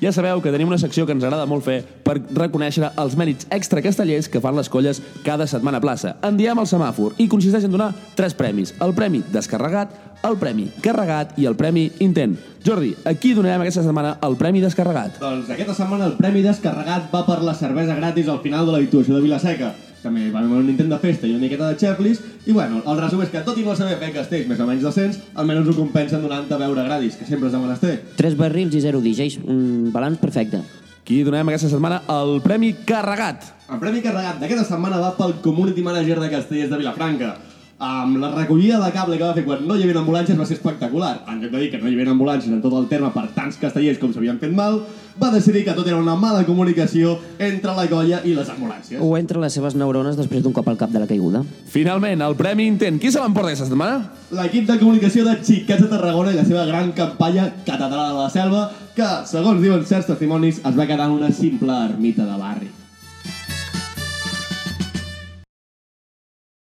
Ja sabeu que tenim una secció que ens agrada molt fer per reconèixer els mèrits extra castellers que fan les colles cada setmana a plaça. En diem el semàfor i consisteix en donar tres premis. El premi descarregat, el premi carregat i el premi intent. Jordi, a qui donarem aquesta setmana el premi descarregat? Doncs aquesta setmana el premi descarregat va per la cervesa gratis al final de l'habituació de Vilaseca. També va haver un intent de festa i una miqueta de xerlis, i bueno, el resum és que tot i no saber fer castells més o menys decents, almenys ho compensen donant-te a beure gratis, que sempre és de menester. Tres barrils i zero DJs, un balanç perfecte. Qui donem aquesta setmana el premi carregat? El premi carregat d'aquesta setmana va pel Community Manager de Castellers de Vilafranca. Amb la recollida de cable que va fer quan no hi havia ambulàncies va ser espectacular. En lloc de dir que no hi havia ambulàncies en tot el terme per tants castellers com s'havien fet mal, va decidir que tot era una mala comunicació entre la colla i les ambulàncies. O entre les seves neurones després d'un cop al cap de la caiguda. Finalment, el premi intent. Qui se l'emporta aquesta setmana? L'equip de comunicació de Xiquets de Tarragona i la seva gran campanya Catedral de la Selva, que, segons diuen certs testimonis, es va quedar en una simple ermita de barri.